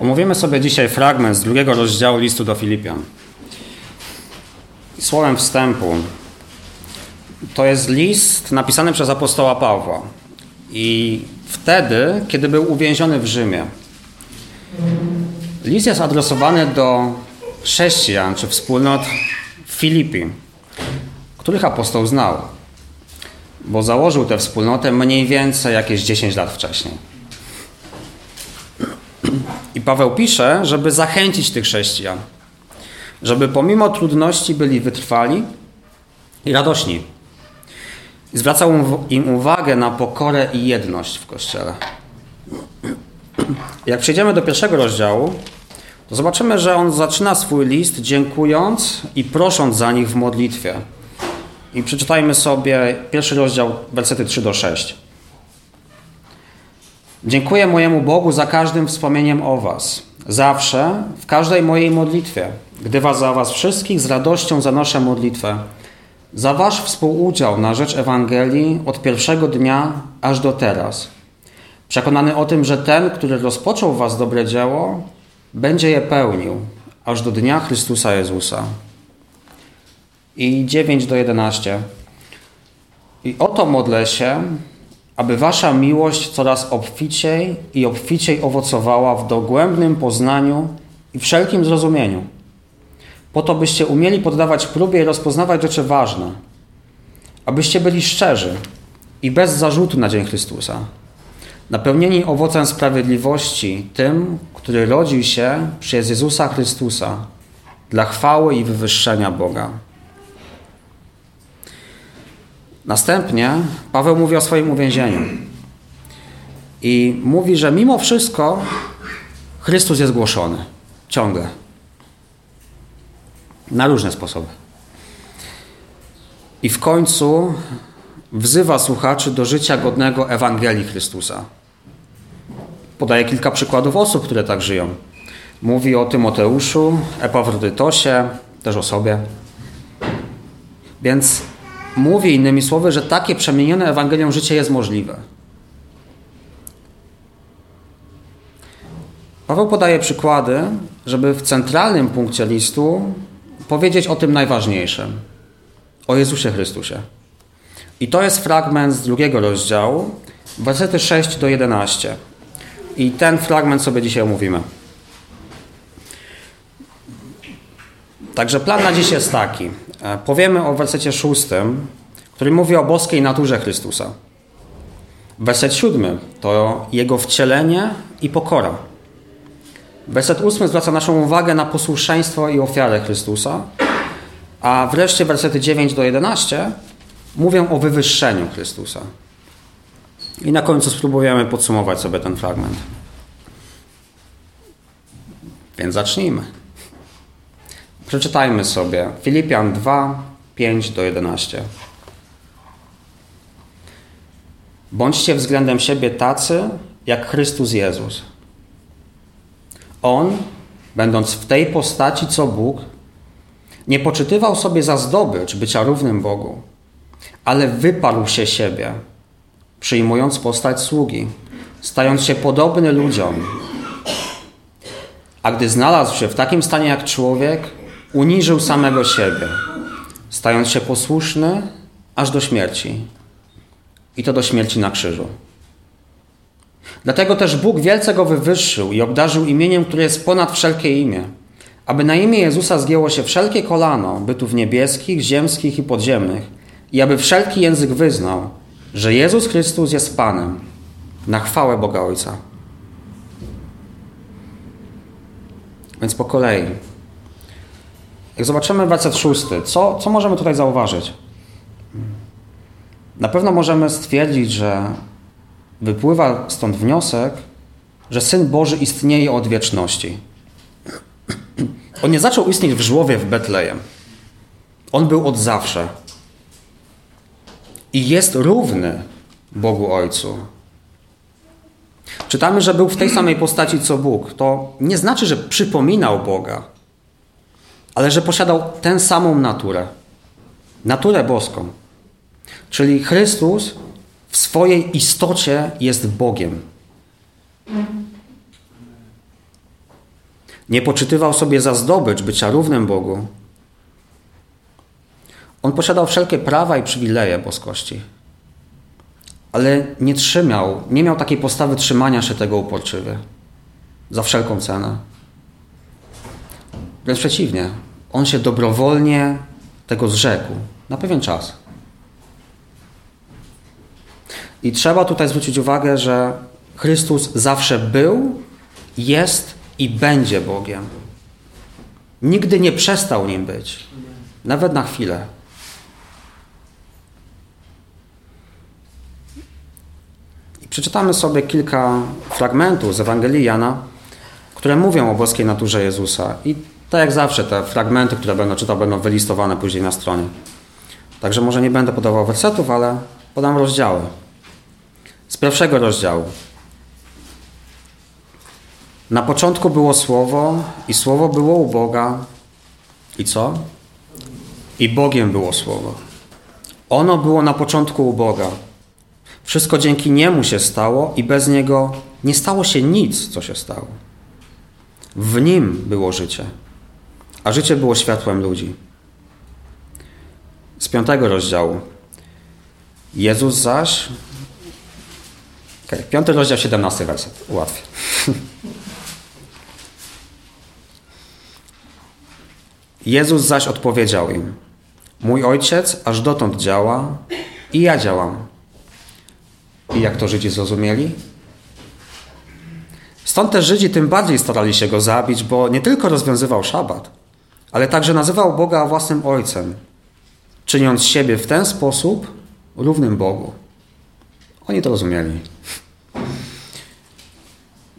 Omówimy sobie dzisiaj fragment z drugiego rozdziału listu do Filipian. Słowem wstępu. To jest list napisany przez apostoła Pawła. I wtedy, kiedy był uwięziony w Rzymie. List jest adresowany do chrześcijan czy wspólnot w Filipi, których apostoł znał, bo założył tę wspólnotę mniej więcej jakieś 10 lat wcześniej. I Paweł pisze, żeby zachęcić tych chrześcijan, żeby pomimo trudności byli wytrwali i radośni. Zwracał im uwagę na pokorę i jedność w kościele. Jak przejdziemy do pierwszego rozdziału, to zobaczymy, że on zaczyna swój list dziękując i prosząc za nich w modlitwie. I przeczytajmy sobie pierwszy rozdział, wersety 3 do 6. Dziękuję mojemu Bogu za każdym wspomnieniem o Was. Zawsze, w każdej mojej modlitwie, gdy Was za Was wszystkich z radością zanoszę modlitwę, za Wasz współudział na rzecz Ewangelii od pierwszego dnia aż do teraz. Przekonany o tym, że ten, który rozpoczął Was dobre dzieło, będzie je pełnił aż do dnia Chrystusa Jezusa. I 9 do 11. I oto modlę się, aby wasza miłość coraz obficiej i obficiej owocowała w dogłębnym poznaniu i wszelkim zrozumieniu, po to byście umieli poddawać próbie i rozpoznawać rzeczy ważne, abyście byli szczerzy i bez zarzutu na dzień Chrystusa, napełnieni owocem sprawiedliwości tym, który rodzi się przez Jezusa Chrystusa dla chwały i wywyższenia Boga. Następnie Paweł mówi o swoim uwięzieniu. I mówi, że mimo wszystko Chrystus jest głoszony. Ciągle. Na różne sposoby. I w końcu wzywa słuchaczy do życia godnego Ewangelii Chrystusa. Podaje kilka przykładów osób, które tak żyją. Mówi o Tymoteuszu, Epafrodytosie, też o sobie. Więc mówi innymi słowy, że takie przemienione Ewangelią życie jest możliwe. Paweł podaje przykłady, żeby w centralnym punkcie listu powiedzieć o tym najważniejszym o Jezusie Chrystusie. I to jest fragment z drugiego rozdziału, wersety 6 do 11. I ten fragment sobie dzisiaj omówimy. Także plan na dziś jest taki. E, powiemy o wersecie szóstym, który mówi o boskiej naturze Chrystusa. Werset siódmy to jego wcielenie i pokora. Werset ósmy zwraca naszą uwagę na posłuszeństwo i ofiarę Chrystusa, a wreszcie wersety 9 do 11 mówią o wywyższeniu Chrystusa. I na końcu spróbujemy podsumować sobie ten fragment. Więc zacznijmy. Przeczytajmy sobie Filipian 2, 5 do 11. Bądźcie względem siebie tacy, jak Chrystus Jezus. On, będąc w tej postaci co Bóg, nie poczytywał sobie za zdobycz bycia równym Bogu, ale wyparł się siebie, przyjmując postać sługi, stając się podobny ludziom. A gdy znalazł się w takim stanie jak człowiek, uniżył samego siebie, stając się posłuszny aż do śmierci. I to do śmierci na krzyżu. Dlatego też Bóg wielce go wywyższył i obdarzył imieniem, które jest ponad wszelkie imię, aby na imię Jezusa zgięło się wszelkie kolano bytów niebieskich, ziemskich i podziemnych, i aby wszelki język wyznał, że Jezus Chrystus jest Panem, na chwałę Boga Ojca. Więc po kolei. Jak zobaczymy werset szósty, co, co możemy tutaj zauważyć? Na pewno możemy stwierdzić, że wypływa stąd wniosek, że Syn Boży istnieje od wieczności. On nie zaczął istnieć w żłowie w Betlejem. On był od zawsze. I jest równy Bogu Ojcu. Czytamy, że był w tej samej postaci co Bóg. To nie znaczy, że przypominał Boga, ale że posiadał tę samą naturę naturę boską. Czyli Chrystus w swojej istocie jest Bogiem. Nie poczytywał sobie za zdobycz bycia równym Bogu. On posiadał wszelkie prawa i przywileje boskości. Ale nie trzymał, nie miał takiej postawy trzymania się tego uporczywie. Za wszelką cenę. Wręcz przeciwnie. On się dobrowolnie tego zrzekł. Na pewien czas. I trzeba tutaj zwrócić uwagę, że Chrystus zawsze był, jest i będzie Bogiem. Nigdy nie przestał nim być. Nawet na chwilę. I przeczytamy sobie kilka fragmentów z Ewangelii Jana, które mówią o boskiej naturze Jezusa. I tak jak zawsze, te fragmenty, które będę czytał, będą wylistowane później na stronie. Także może nie będę podawał wersetów, ale podam rozdziały. Z pierwszego rozdziału. Na początku było Słowo i Słowo było u Boga. I co? I Bogiem było Słowo. Ono było na początku u Boga. Wszystko dzięki Niemu się stało i bez Niego nie stało się nic, co się stało. W Nim było życie, a życie było światłem ludzi. Z piątego rozdziału. Jezus zaś. Okay, piąty rozdział, siedemnasty werset. Ułatwię. Jezus zaś odpowiedział im: Mój ojciec aż dotąd działa i ja działam. I jak to Żydzi zrozumieli? Stąd też Żydzi tym bardziej starali się go zabić, bo nie tylko rozwiązywał szabat, ale także nazywał Boga własnym ojcem, czyniąc siebie w ten sposób równym Bogu. Oni to rozumieli.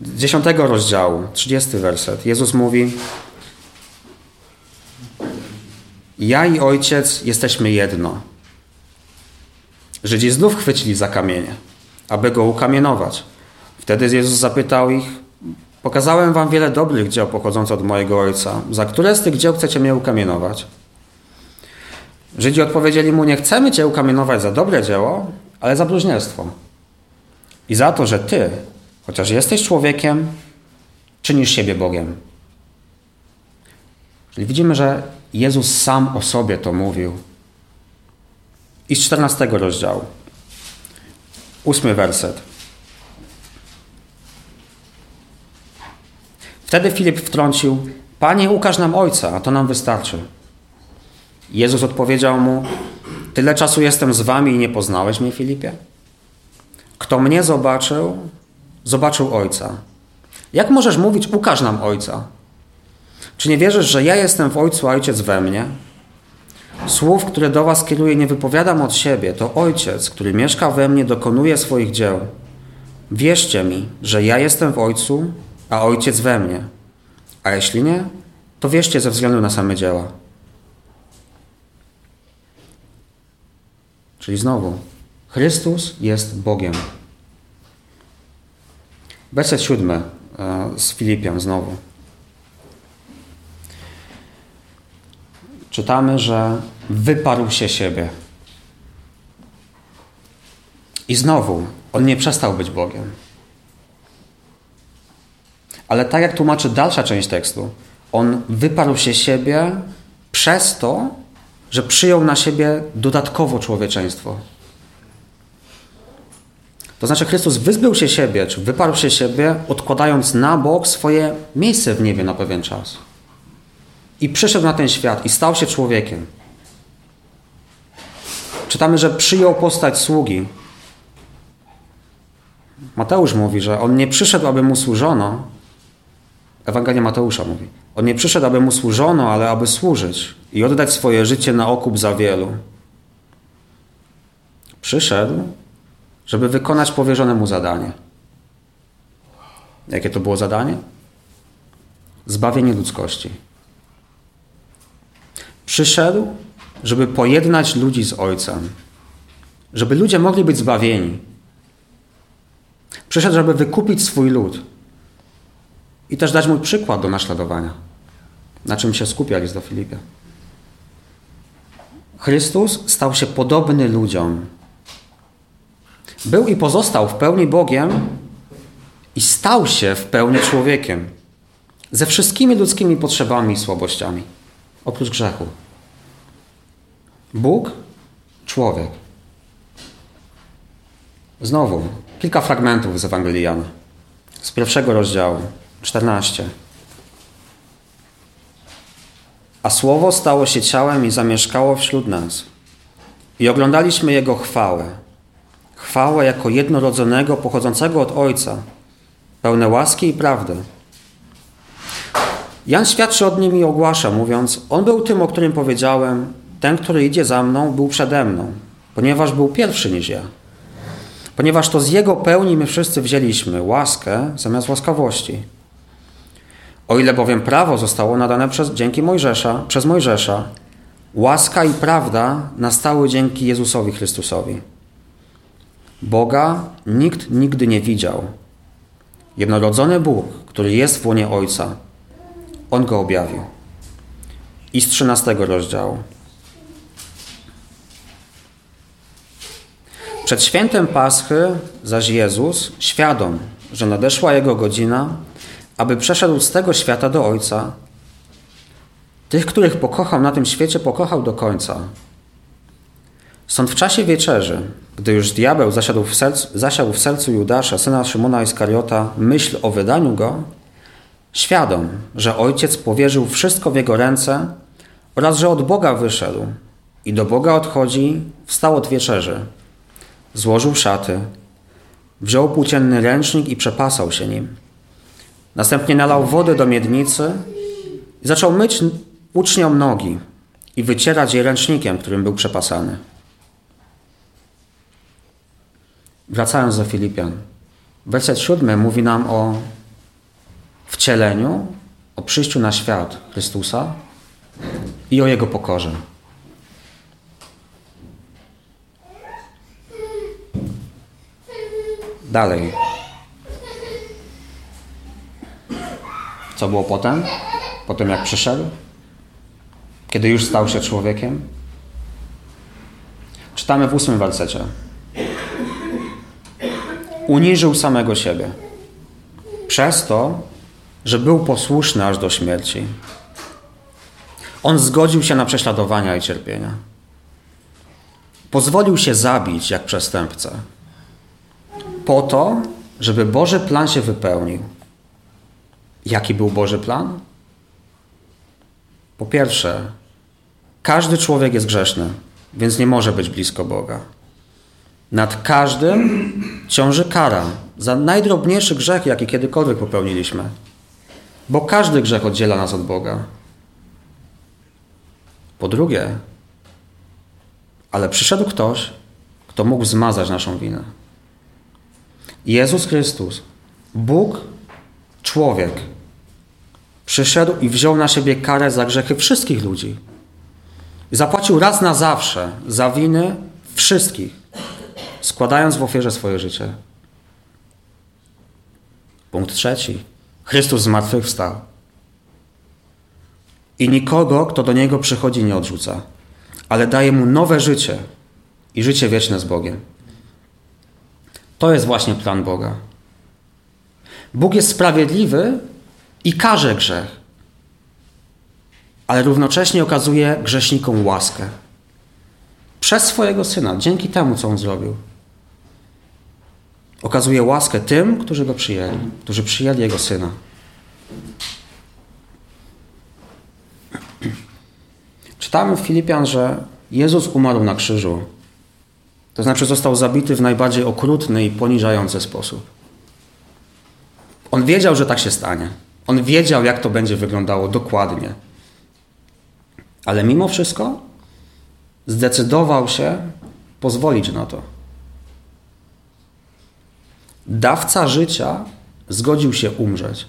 Z dziesiątego rozdziału, trzydziesty werset. Jezus mówi: Ja i ojciec jesteśmy jedno. Żydzi znów chwycili za kamienie, aby go ukamienować. Wtedy Jezus zapytał ich: Pokazałem wam wiele dobrych dzieł pochodzących od mojego ojca. Za które z tych dzieł chcecie mnie ukamienować? Żydzi odpowiedzieli mu: Nie chcemy cię ukamienować za dobre dzieło, ale za bluźnierstwo. I za to, że ty, chociaż jesteś człowiekiem, czynisz siebie Bogiem. Czyli widzimy, że Jezus sam o sobie to mówił. I z 14 rozdziału, ósmy werset. Wtedy Filip wtrącił: Panie, ukaż nam ojca, a to nam wystarczy. Jezus odpowiedział mu: Tyle czasu jestem z wami i nie poznałeś mnie, Filipie? Kto mnie zobaczył, zobaczył ojca. Jak możesz mówić: Ukaż nam ojca? Czy nie wierzysz, że ja jestem w ojcu, a ojciec we mnie? Słów, które do was kieruję, nie wypowiadam od siebie. To ojciec, który mieszka we mnie, dokonuje swoich dzieł. Wierzcie mi, że ja jestem w ojcu, a ojciec we mnie. A jeśli nie, to wierzcie ze względu na same dzieła. Czyli znowu, Chrystus jest Bogiem. Werset siódmy e, z Filipian znowu. Czytamy, że wyparł się siebie. I znowu, on nie przestał być Bogiem. Ale tak jak tłumaczy dalsza część tekstu, on wyparł się siebie przez to, że przyjął na siebie dodatkowo człowieczeństwo. To znaczy, Chrystus wyzbył się siebie, czy wyparł się siebie, odkładając na bok swoje miejsce w niebie na pewien czas. I przyszedł na ten świat i stał się człowiekiem. Czytamy, że przyjął postać sługi. Mateusz mówi, że on nie przyszedł, aby mu służono, Ewangelia Mateusza mówi. On nie przyszedł, aby mu służono, ale aby służyć i oddać swoje życie na okup za wielu. Przyszedł, żeby wykonać powierzone mu zadanie. Jakie to było zadanie? Zbawienie ludzkości. Przyszedł, żeby pojednać ludzi z Ojcem, żeby ludzie mogli być zbawieni. Przyszedł, żeby wykupić swój lud i też dać mu przykład do naśladowania. Na czym się skupia list do. Chrystus stał się podobny ludziom. Był i pozostał w pełni Bogiem i stał się w pełni człowiekiem. ze wszystkimi ludzkimi potrzebami i słabościami, oprócz grzechu. Bóg, człowiek. Znowu kilka fragmentów z Ewangelii Jana. Z pierwszego rozdziału, 14. A słowo stało się ciałem i zamieszkało wśród nas. I oglądaliśmy jego chwałę. Chwałę jako jednorodzonego, pochodzącego od Ojca, pełne łaski i prawdy. Jan świadczy od nim i ogłasza, mówiąc: On był tym, o którym powiedziałem: Ten, który idzie za mną, był przede mną, ponieważ był pierwszy niż ja. Ponieważ to z jego pełni my wszyscy wzięliśmy łaskę zamiast łaskawości. O ile bowiem prawo zostało nadane przez, dzięki Mojżesza, przez Mojżesza, łaska i prawda nastały dzięki Jezusowi Chrystusowi. Boga nikt nigdy nie widział. Jednorodzony Bóg, który jest w łonie Ojca, On go objawił. I z 13 rozdziału. Przed świętem Paschy zaś Jezus, świadom, że nadeszła Jego godzina, aby przeszedł z tego świata do Ojca, tych, których pokochał na tym świecie, pokochał do końca. Stąd w czasie wieczerzy, gdy już diabeł zasiadł w sercu, zasiadł w sercu Judasza, syna Szymona Iskariota, myśl o wydaniu go, świadom, że ojciec powierzył wszystko w jego ręce oraz że od Boga wyszedł i do Boga odchodzi, wstał od wieczerzy. Złożył szaty, wziął płócienny ręcznik i przepasał się nim. Następnie nalał wodę do miednicy i zaczął myć uczniom nogi i wycierać je ręcznikiem, którym był przepasany. Wracając do Filipian. Werset siódmy mówi nam o wcieleniu, o przyjściu na świat Chrystusa i o Jego pokorze. Dalej. Co było potem? Potem jak przyszedł? Kiedy już stał się człowiekiem? Czytamy w ósmym wersecie. Uniżył samego siebie. Przez to, że był posłuszny aż do śmierci. On zgodził się na prześladowania i cierpienia. Pozwolił się zabić jak przestępca. Po to, żeby Boży plan się wypełnił. Jaki był Boży plan? Po pierwsze, każdy człowiek jest grzeszny, więc nie może być blisko Boga. Nad każdym ciąży kara za najdrobniejszy grzech, jaki kiedykolwiek popełniliśmy. Bo każdy grzech oddziela nas od Boga. Po drugie, ale przyszedł ktoś, kto mógł zmazać naszą winę. Jezus Chrystus, Bóg, człowiek, przyszedł i wziął na siebie karę za grzechy wszystkich ludzi. Zapłacił raz na zawsze za winy wszystkich, składając w ofierze swoje życie. Punkt trzeci. Chrystus zmartwychwstał. I nikogo, kto do Niego przychodzi, nie odrzuca, ale daje mu nowe życie i życie wieczne z Bogiem. To jest właśnie plan Boga. Bóg jest sprawiedliwy i karze grzech, ale równocześnie okazuje grzesznikom łaskę. Przez swojego syna, dzięki temu, co on zrobił. Okazuje łaskę tym, którzy go przyjęli, którzy przyjęli jego syna. Czytamy w Filipian, że Jezus umarł na krzyżu. To znaczy został zabity w najbardziej okrutny i poniżający sposób. On wiedział, że tak się stanie. On wiedział, jak to będzie wyglądało dokładnie. Ale mimo wszystko zdecydował się pozwolić na to. Dawca życia zgodził się umrzeć.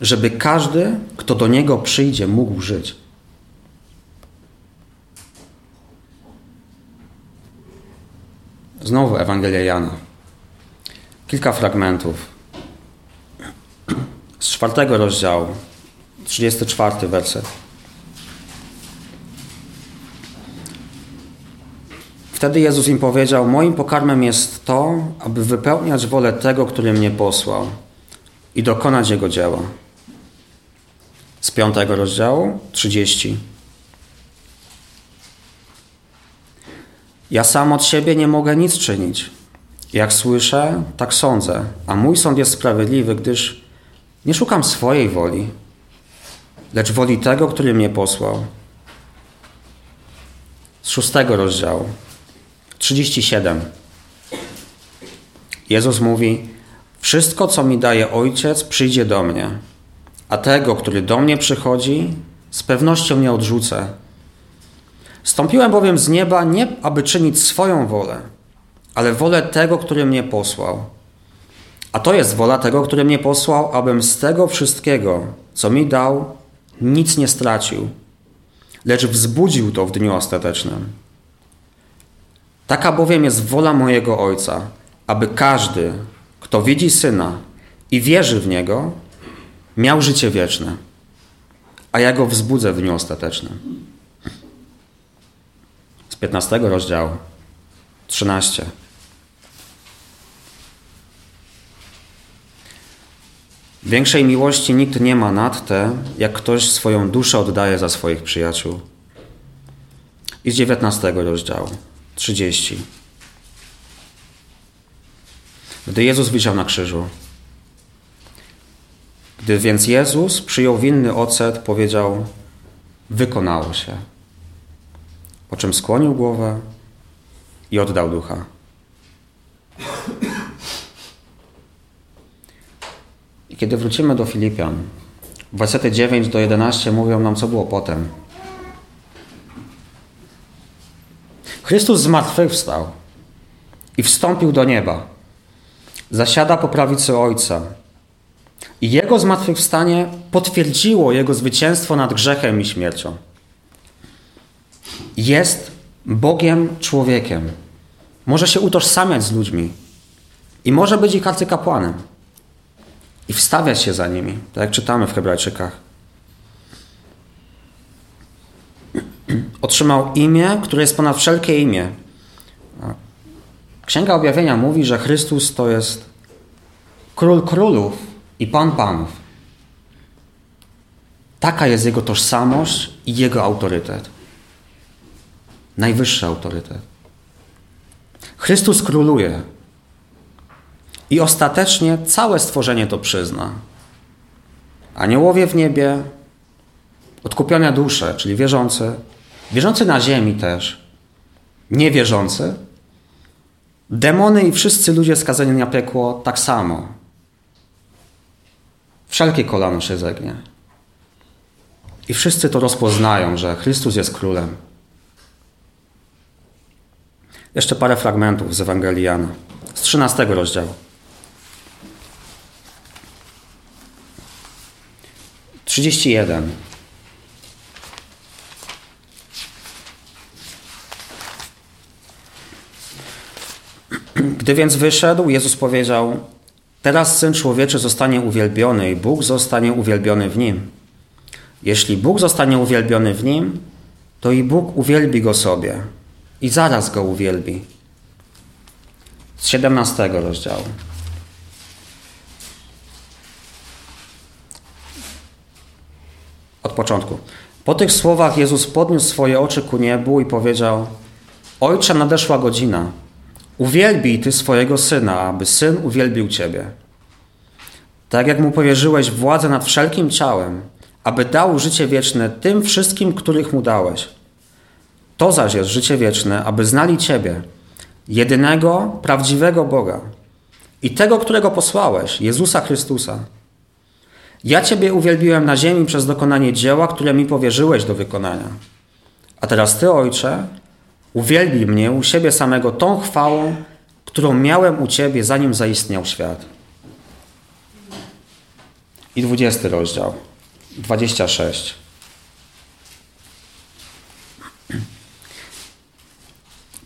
Żeby każdy, kto do niego przyjdzie, mógł żyć. Znowu Ewangelia Jana. Kilka fragmentów z czwartego rozdziału, 34 werset. Wtedy Jezus im powiedział: Moim pokarmem jest to, aby wypełniać wolę tego, który mnie posłał, i dokonać Jego dzieła. Z piątego rozdziału, 30. Ja sam od siebie nie mogę nic czynić. Jak słyszę, tak sądzę, a mój sąd jest sprawiedliwy, gdyż nie szukam swojej woli, lecz woli tego, który mnie posłał. Z szóstego rozdziału, 37. Jezus mówi: Wszystko, co mi daje Ojciec, przyjdzie do mnie, a tego, który do mnie przychodzi, z pewnością nie odrzucę. Stąpiłem bowiem z nieba nie, aby czynić swoją wolę, ale wolę tego, który mnie posłał. A to jest wola tego, który mnie posłał, abym z tego wszystkiego, co mi dał, nic nie stracił, lecz wzbudził to w dniu ostatecznym. Taka bowiem jest wola mojego Ojca, aby każdy, kto widzi Syna i wierzy w Niego, miał życie wieczne, a ja go wzbudzę w dniu ostatecznym. Z 15 rozdziału, 13. Większej miłości nikt nie ma nad te, jak ktoś swoją duszę oddaje za swoich przyjaciół. I z 19 rozdziału, 30. Gdy Jezus wisiał na krzyżu. Gdy więc Jezus przyjął winny ocet, powiedział: Wykonało się. Po czym skłonił głowę i oddał ducha. I kiedy wrócimy do Filipian, wersety 9 do 11 mówią nam, co było potem. Chrystus zmartwychwstał i wstąpił do nieba. Zasiada po prawicy Ojca. I Jego zmartwychwstanie potwierdziło Jego zwycięstwo nad grzechem i śmiercią. Jest Bogiem człowiekiem. Może się utożsamiać z ludźmi. I może być ich arcykapłanem i wstawiać się za nimi, tak jak czytamy w Hebrajczykach. Otrzymał imię, które jest ponad wszelkie imię. Księga Objawienia mówi, że Chrystus to jest król królów i pan panów. Taka jest jego tożsamość i jego autorytet. Najwyższy autorytet. Chrystus króluje i ostatecznie całe stworzenie to przyzna. Aniołowie w niebie, odkupione dusze, czyli wierzący, wierzący na ziemi też, niewierzący, demony i wszyscy ludzie skazani na piekło tak samo. Wszelkie kolano się zegnie. I wszyscy to rozpoznają, że Chrystus jest królem. Jeszcze parę fragmentów z Ewangelii Jana, z 13 rozdziału. 31. Gdy więc wyszedł, Jezus powiedział: Teraz syn człowieczy zostanie uwielbiony i Bóg zostanie uwielbiony w nim. Jeśli Bóg zostanie uwielbiony w nim, to i Bóg uwielbi go sobie i zaraz go uwielbi. Z 17 rozdziału. Początku. Po tych słowach Jezus podniósł swoje oczy ku niebu i powiedział: Ojcze, nadeszła godzina. Uwielbij ty swojego syna, aby syn uwielbił ciebie. Tak jak mu powierzyłeś władzę nad wszelkim ciałem, aby dał życie wieczne tym wszystkim, których mu dałeś. To zaś jest życie wieczne, aby znali Ciebie, jedynego, prawdziwego Boga i tego, którego posłałeś, Jezusa Chrystusa. Ja Ciebie uwielbiłem na ziemi przez dokonanie dzieła, które mi powierzyłeś do wykonania. A teraz Ty, Ojcze, uwielbij mnie u siebie samego tą chwałą, którą miałem u Ciebie, zanim zaistniał świat. I dwudziesty rozdział, 26.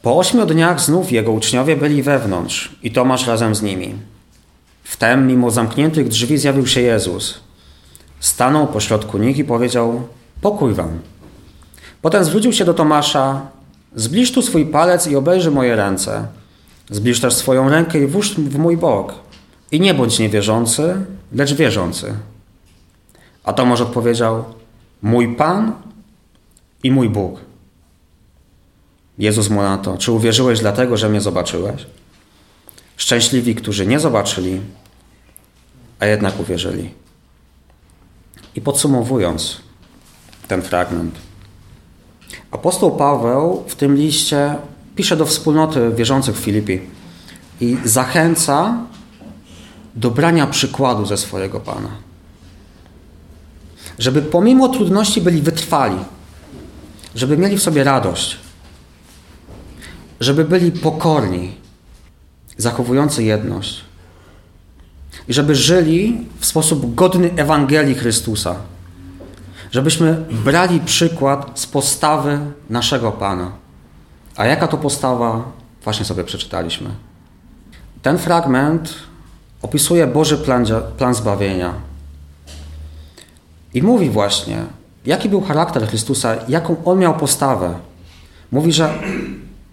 Po ośmiu dniach znów jego uczniowie byli wewnątrz i Tomasz razem z nimi. Wtem, mimo zamkniętych drzwi, zjawił się Jezus. Stanął pośrodku nich i powiedział: Pokój wam. Potem zwrócił się do Tomasza: Zbliż tu swój palec i obejrzyj moje ręce. Zbliż też swoją rękę i włóż w mój bok. I nie bądź niewierzący, lecz wierzący. A Tomasz odpowiedział: Mój Pan i mój Bóg. Jezus mu na to: Czy uwierzyłeś dlatego, że mnie zobaczyłeś? Szczęśliwi, którzy nie zobaczyli, a jednak uwierzyli. I podsumowując ten fragment, apostoł Paweł w tym liście pisze do wspólnoty wierzących w Filipi i zachęca do brania przykładu ze swojego Pana. Żeby pomimo trudności byli wytrwali, żeby mieli w sobie radość, żeby byli pokorni, zachowujący jedność i żeby żyli w sposób godny Ewangelii Chrystusa. Żebyśmy brali przykład z postawy naszego Pana. A jaka to postawa? Właśnie sobie przeczytaliśmy. Ten fragment opisuje Boży plan, plan zbawienia. I mówi właśnie, jaki był charakter Chrystusa, jaką on miał postawę. Mówi, że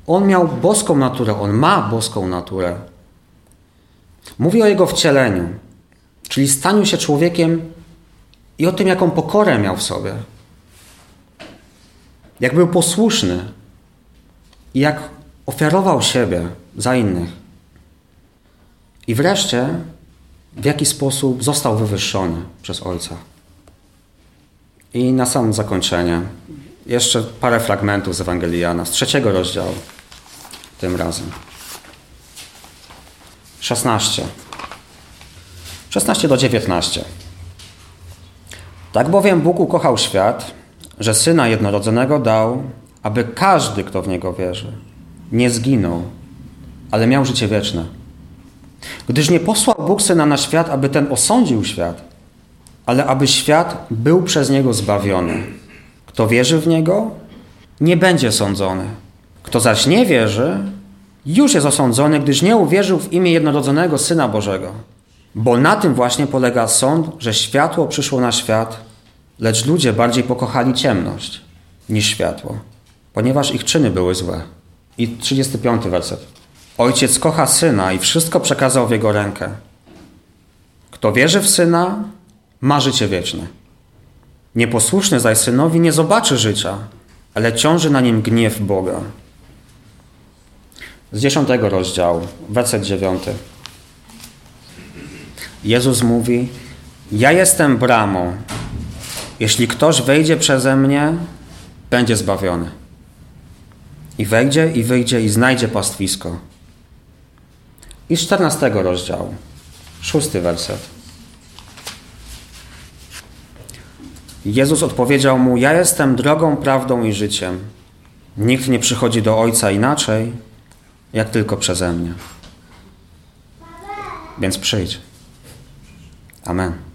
on miał boską naturę, on ma boską naturę. Mówi o jego wcieleniu, czyli staniu się człowiekiem i o tym, jaką pokorę miał w sobie. Jak był posłuszny i jak ofiarował siebie za innych. I wreszcie, w jaki sposób został wywyższony przez Ojca. I na sam zakończenie, jeszcze parę fragmentów z Ewangelii Jana, z trzeciego rozdziału, tym razem. 16. 16 do 19. Tak bowiem Bóg ukochał świat, że Syna Jednorodzonego dał, aby każdy, kto w Niego wierzy, nie zginął, ale miał życie wieczne. Gdyż nie posłał Bóg Syna na świat, aby ten osądził świat, ale aby świat był przez Niego zbawiony. Kto wierzy w Niego, nie będzie sądzony. Kto zaś nie wierzy, już jest osądzony, gdyż nie uwierzył w imię jednorodzonego Syna Bożego. Bo na tym właśnie polega sąd, że światło przyszło na świat, lecz ludzie bardziej pokochali ciemność niż światło, ponieważ ich czyny były złe. I 35 werset. Ojciec kocha syna i wszystko przekazał w jego rękę. Kto wierzy w syna, ma życie wieczne. Nieposłuszny zaś synowi nie zobaczy życia, ale ciąży na nim gniew Boga. Z dziesiątego rozdziału, werset dziewiąty. Jezus mówi: Ja jestem bramą. Jeśli ktoś wejdzie przeze mnie, będzie zbawiony. I wejdzie, i wyjdzie, i znajdzie pastwisko. I z czternastego rozdziału, szósty werset. Jezus odpowiedział mu: Ja jestem drogą, prawdą i życiem. Nikt nie przychodzi do Ojca inaczej, jak tylko przeze mnie. Więc przyjdź. Amen.